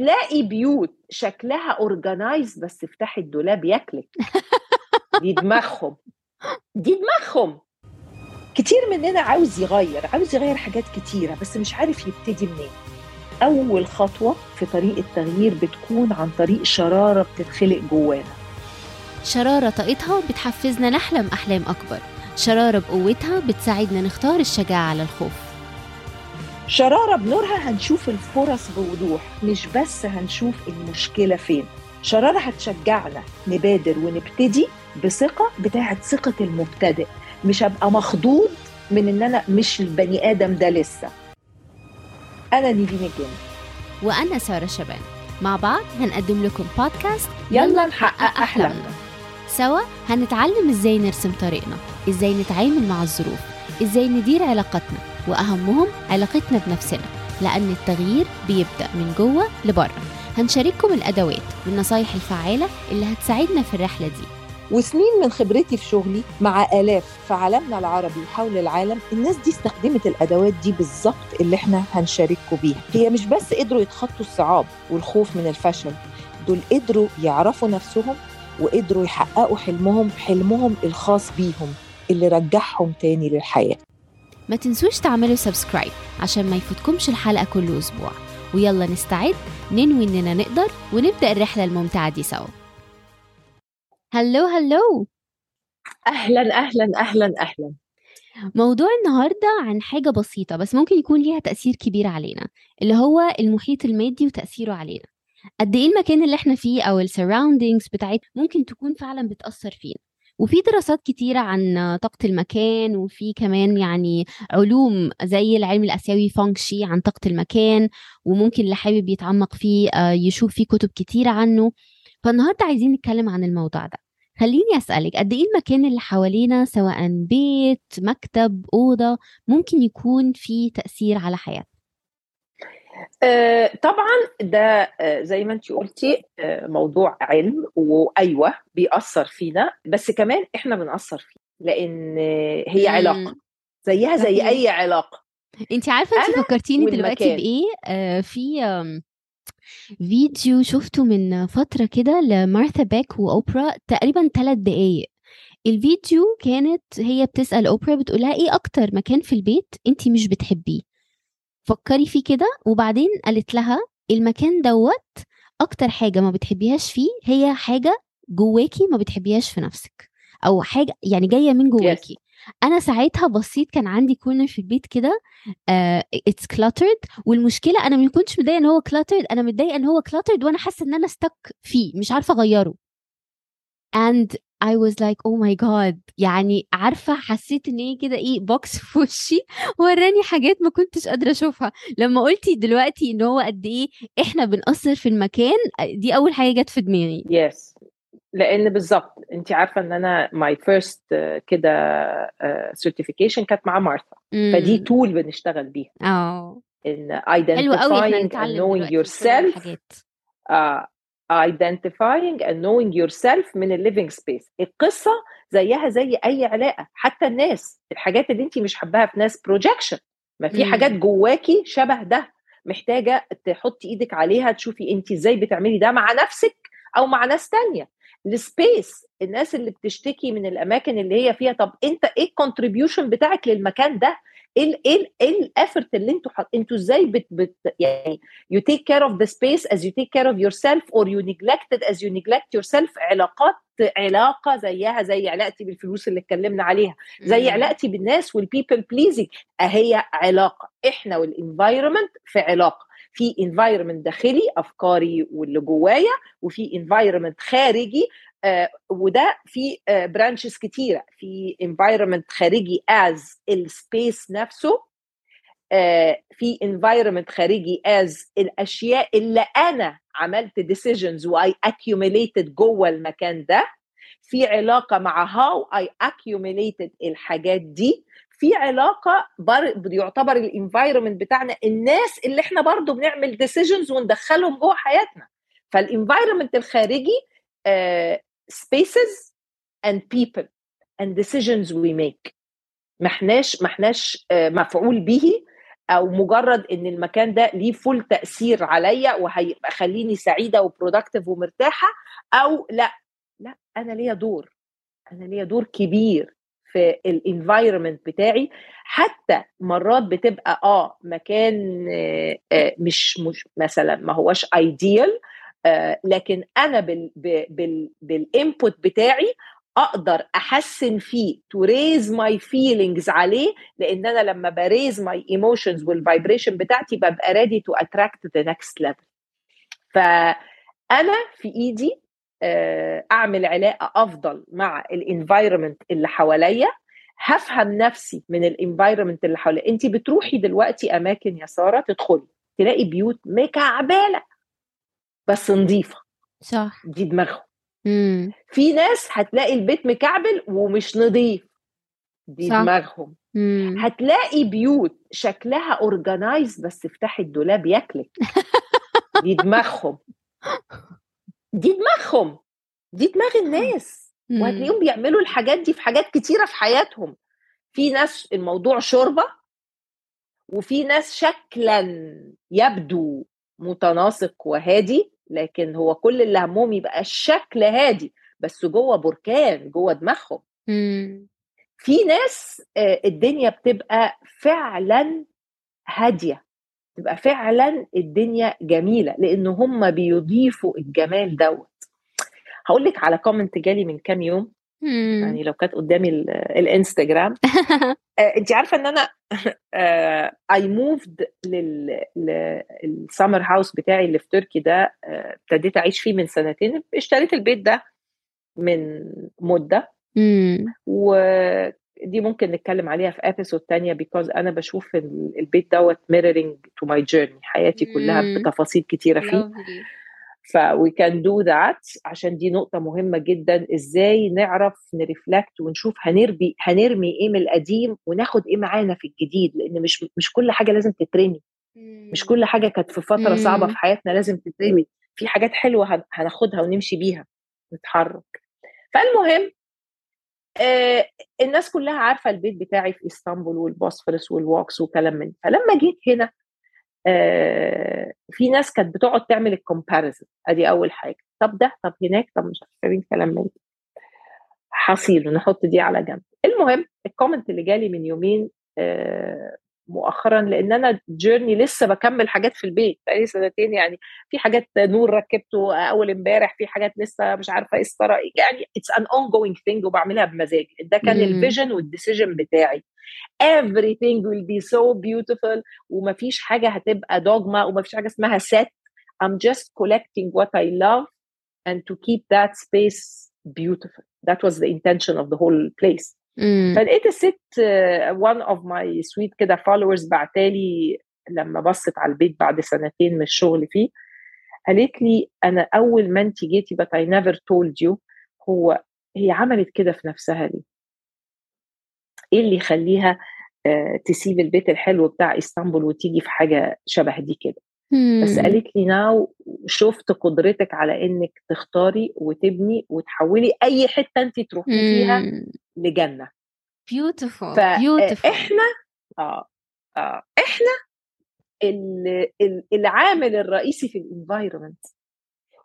هتلاقي بيوت شكلها اورجنايز بس افتحي الدولاب ياكلك. دي دماغهم. دي دماغهم. كتير مننا عاوز يغير عاوز يغير حاجات كتيرة بس مش عارف يبتدي منين. أول خطوة في طريق التغيير بتكون عن طريق شرارة بتتخلق جوانا. شرارة طاقتها بتحفزنا نحلم أحلام أكبر. شرارة بقوتها بتساعدنا نختار الشجاعة على الخوف. شرارة بنورها هنشوف الفرص بوضوح مش بس هنشوف المشكلة فين. شرارة هتشجعنا نبادر ونبتدي بثقة بتاعت ثقة المبتدئ. مش هبقى مخضوض من إن أنا مش البني آدم ده لسه. أنا نيفين الجن وأنا سارة شبان. مع بعض هنقدم لكم بودكاست يلا نحقق أحلامنا. سوا هنتعلم إزاي نرسم طريقنا إزاي نتعامل مع الظروف إزاي ندير علاقاتنا. وأهمهم علاقتنا بنفسنا لأن التغيير بيبدأ من جوه لبره. هنشارككم الأدوات والنصايح الفعالة اللي هتساعدنا في الرحلة دي. وسنين من خبرتي في شغلي مع آلاف في عالمنا العربي وحول العالم الناس دي استخدمت الأدوات دي بالظبط اللي إحنا هنشارككم بيها. هي مش بس قدروا يتخطوا الصعاب والخوف من الفشل دول قدروا يعرفوا نفسهم وقدروا يحققوا حلمهم حلمهم الخاص بيهم اللي رجعهم تاني للحياة. ما تنسوش تعملوا سبسكرايب عشان ما يفوتكمش الحلقة كل أسبوع. ويلا نستعد ننوي إننا نقدر ونبدأ الرحلة الممتعة دي سوا. هلو هلو. أهلا أهلا أهلا أهلا. موضوع النهارده عن حاجة بسيطة بس ممكن يكون ليها تأثير كبير علينا اللي هو المحيط المادي وتأثيره علينا. قد إيه المكان اللي إحنا فيه أو ال surroundings بتاعت ممكن تكون فعلا بتأثر فينا؟ وفي دراسات كتيرة عن طاقة المكان وفي كمان يعني علوم زي العلم الآسيوي فنج شوي عن طاقة المكان وممكن اللي حابب يتعمق فيه آه، يشوف فيه كتب كتيرة عنه. فالنهاردة عايزين نتكلم عن الموضوع ده. خليني أسألك قد إيه المكان اللي حوالينا سواء بيت مكتب أوضة ممكن يكون فيه تأثير على حياتنا؟ طبعا ده آه، زي ما انت قلتي آه، موضوع علم وأيوة بيأثر فينا بس كمان إحنا بنأثر فيه لأن آه، هي. علاقة زيها زي. أي علاقة انت عارفة انت فكرتيني دلوقتي. بإيه آه في فيديو شفته من فترة كده لمارثا باك وأوبرا تقريبا ثلاث دقايق الفيديو كانت هي بتسأل أوبرا بتقولها إيه أكتر مكان في البيت انت مش بتحبيه فكري فيه كده. وبعدين قالت لها المكان دوت أكتر حاجة ما بتحبيهاش فيه هي حاجة جواكي ما بتحبيهاش في نفسك. أو حاجة يعني جاية من جواكي. أنا ساعتها بصيت كان عندي corner في البيت كده it's cluttered والمشكلة أنا ما كنتش متضايقة إن هو cluttered أنا متضايقة إن هو cluttered وأنا حاسة إن أنا stuck فيه مش عارفة أغيره. And I was like oh my god. يعني عارفة حسيت إن هي كده إيه بوكس في وشي وراني حاجات ما كنتش قادرة أشوفها. لما قلتي دلوقتي إن هو قد إيه إحنا بنأثر في المكان دي أول حاجة جت في دماغي. yes لأن بالظبط أنت عارفة إن أنا my first كده certification كانت مع مارثا. فدي. tool بنشتغل بيها. آه. إن حلو قوي إحنا identifying identifying and knowing yourself من ال living space القصة زيها زي أي علاقة. حتى الناس الحاجات اللي انت مش حباها في ناس projection ما في. حاجات جواكي شبه ده. محتاجة تحطي إيدك عليها تشوفي انت إزاي بتعملي ده مع نفسك أو مع ناس تانية. ال space الناس اللي بتشتكي من الأماكن اللي هي فيها. طب انت إيه ال contribution بتاعك للمكان ده؟ إيه إيه إيه ال effort اللي أنتوا حط... أنتوا إزاي بت... بت... يعني you take care of the space as you take care of yourself or you neglect it as you neglect yourself. علاقات علاقة زيها زي علاقتي بالفلوس اللي اتكلمنا عليها زي. علاقتي بالناس وال people pleasing اهي علاقة. إحنا وال environment في علاقة. في environment داخلي أفكاري واللي جوايا وفي environment خارجي وده في branches كتيرة. في environment خارجي as ال space نفسه آه في environment خارجي as الأشياء اللي أنا عملت decisions و I accumulated جوه المكان ده. في علاقة مع how I accumulated الحاجات دي. في علاقة بر... يعتبر ال environment بتاعنا الناس اللي إحنا برضو بنعمل decisions وندخلهم جوه حياتنا. فال environment الخارجي spaces and people and decisions we make. ما احناش ما احناش uh, مفعول به أو مجرد إن المكان ده ليه full تأثير عليا وهيبقى خليني سعيدة و productive ومرتاحة أو لا. لا أنا ليا دور. أنا ليا دور كبير في ال environment بتاعي. حتى مرات بتبقى آه مكان آه مش مش مثلا ما هوش ideal آه لكن أنا بال بال بال input بتاعي أقدر أحسن فيه to raise my feelings عليه لأن أنا لما ب raise my emotions وال vibration بتاعتي ببقى ready to attract the next level فأنا في إيدي أعمل علاقة أفضل مع ال environment اللي حواليا هفهم نفسي من ال environment اللي حواليا. انت بتروحي دلوقتي أماكن يا سارة تدخلي تلاقي بيوت مكعبله بس نظيفه صح. دي دماغهم. في ناس هتلاقي البيت مكعبل ومش نظيف دي صح. دماغهم. امم هتلاقي بيوت شكلها organized بس افتحي الدولاب ياكلك. دي دماغهم. دي دماغهم. دي دماغ الناس. وهتلاقيهم بيعملوا الحاجات دي في حاجات كتيرة في حياتهم. في ناس الموضوع شوربة. وفي ناس شكلا يبدو متناسق وهادي. لكن هو كل اللي همهم يبقى الشكل هادي بس جوه بركان جوه دماغهم. امم. في ناس آه، الدنيا بتبقى فعلا هادية تبقى فعلا الدنيا جميلة لأن هم بيضيفوا الجمال دوت. هقول لك على comment جالي من كام يوم. يعني لو كانت قدامي ال- الإنستجرام. آه، انت عارفة إن أنا I moved لل summer house بتاعي اللي في تركي ده آه، ابتديت أعيش فيه من سنتين. اشتريت البيت ده من مدة. امم ودي ممكن نتكلم عليها في episode تانية because أنا بشوف ال- البيت دوت mirroring to my journey حياتي كلها مم. بتفاصيل كتيرة فيه. Lovely. ف we can do that عشان دي نقطة مهمة جدا. إزاي نعرف ن reflect ونشوف هنربي هنرمي إيه من القديم وناخد إيه معانا في الجديد؟ لأن مش مش كل حاجة لازم تترمي. مش كل حاجة كانت في فترة. صعبة في حياتنا لازم تترمي. في حاجات حلوة هن- هناخدها ونمشي بيها نتحرك. فالمهم آه الناس كلها عارفة البيت بتاعي في إسطنبول والبوسفورس وال walks وكلام من. فلما جيت هنا آه في ناس كانت بتقعد تعمل ال comparison. ادي اول حاجة. طب ده طب هناك طب مش عارفين كلام من ده. حصيل نحط دي على جنب. المهم ال comment اللي جالي من يومين آه مؤخرا لأن أنا journey لسه بكمل حاجات في البيت بقالي سنتين يعني. في حاجات نور ركبته أول امبارح في حاجات لسه مش عارفة إيه الصرا يعني it's an ongoing thing وبعملها بمزاج ده كان. ال vision وال decision بتاعي. Everything will be so beautiful ومفيش حاجة هتبقى دوجما ومفيش حاجة اسمها set. I'm just collecting what I love and to keep that space beautiful. That was the intention of the whole place. فلقيت الست one of my sweet كده followers بعتالي لما بصت على البيت بعد سنتين من الشغل فيه قالت لي أنا أول ما انت جيتي but I never told you هو هي عملت كده في نفسها ليه؟ إيه اللي يخليها آه، تسيب البيت الحلو بتاع إسطنبول وتيجي في حاجة شبه دي كده بس قالت لي ناو شفت قدرتك على إنك تختاري وتبني وتحولي أي حتة أنت تروحي فيها لجنة. Beautiful beautiful. فاحنا آه آه إحنا ال- ال- العامل الرئيسي في الانفايرمنت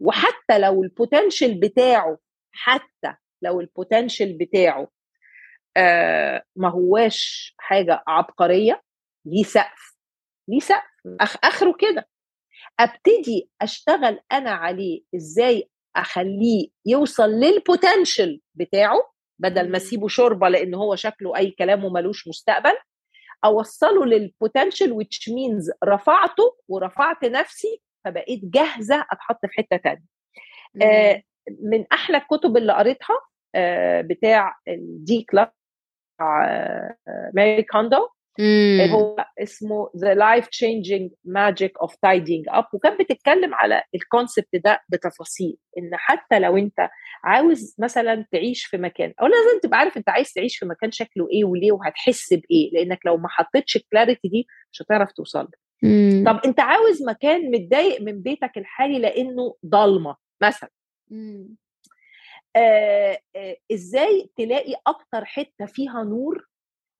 وحتى لو ال potential بتاعه حتى لو ال potential بتاعه آه ما هواش حاجة عبقرية ليه سقف. ليه سقف أخ آخره كده. أبتدي أشتغل أنا عليه إزاي أخليه يوصل لل potential بتاعه بدل ما. أسيبه شوربة لأن هو شكله أي كلام وملوش مستقبل أوصله لل potential which means رفعته ورفعت نفسي فبقيت جاهزة أتحط في حتة تانية. آه من أحلى الكتب اللي قريتها آه بتاع ال declutter ماري كوندو مم. هو اسمه The Life Changing Magic of Tidying Up وكانت بتتكلم على ال concept ده بتفاصيل إن حتى لو أنت عاوز مثلا تعيش في مكان أو لازم تبقى عارف أنت عايز تعيش في مكان شكله إيه وليه وهتحس بإيه لأنك لو ما حطيتش ال clarity دي مش هتعرف توصل له. مم. طب أنت عاوز مكان متضايق من بيتك الحالي لأنه ضلمة مثلا مم. آه آه إزاي تلاقي أكتر حتة فيها نور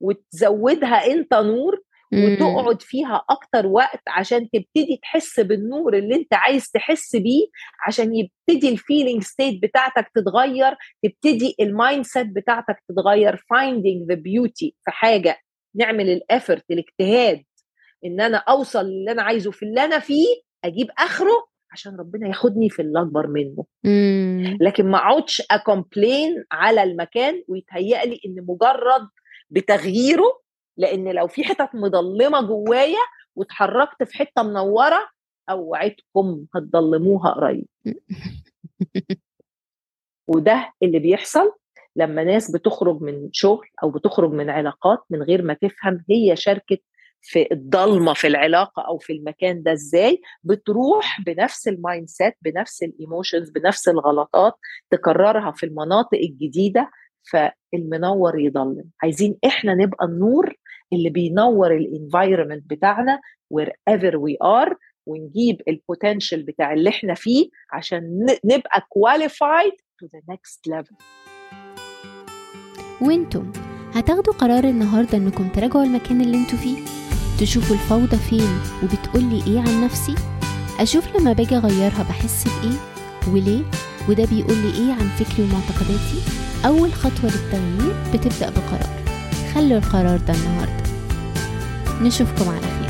وتزودها انت نور وتقعد فيها أكتر وقت عشان تبتدي تحس بالنور اللي انت عايز تحس بيه عشان يبتدي ال feeling state بتاعتك تتغير تبتدي ال mindset بتاعتك تتغير finding the beauty في حاجة نعمل ال effort الاجتهاد إن أنا أوصل اللي أنا عايزه في اللي أنا فيه أجيب آخره عشان ربنا ياخدني في اللي أكبر منه مم. لكن ما أقعدش اكومبلين على المكان ويتهيأ لي إن مجرد بتغييره لأن لو في حتت مضلمه جوايا واتحركت في حتة منورة أوعدكم هتضلموها قريب. وده اللي بيحصل لما ناس بتخرج من شغل أو بتخرج من علاقات من غير ما تفهم هي شاركت في الضلمة في العلاقة أو في المكان ده إزاي بتروح بنفس ال mindset بنفس ال emotions بنفس الغلطات تكررها في المناطق الجديدة فالمنور يضلم. عايزين إحنا نبقى النور اللي بينور ال environment بتاعنا wherever we are ونجيب ال potential بتاع اللي إحنا فيه عشان نبقى qualified to the next level. وإنتم هتاخدوا قرار النهارده إنكم تراجعوا المكان اللي إنتوا فيه؟ تشوفوا الفوضى فين وبتقولي إيه عن نفسي؟ أشوف لما باجي أغيرها بحس بإيه؟ وليه؟ وده بيقولي إيه عن فكري ومعتقداتي؟ أول خطوة للتغيير بتبدأ بقرار. خلوا القرار ده النهارده. نشوفكم على خير.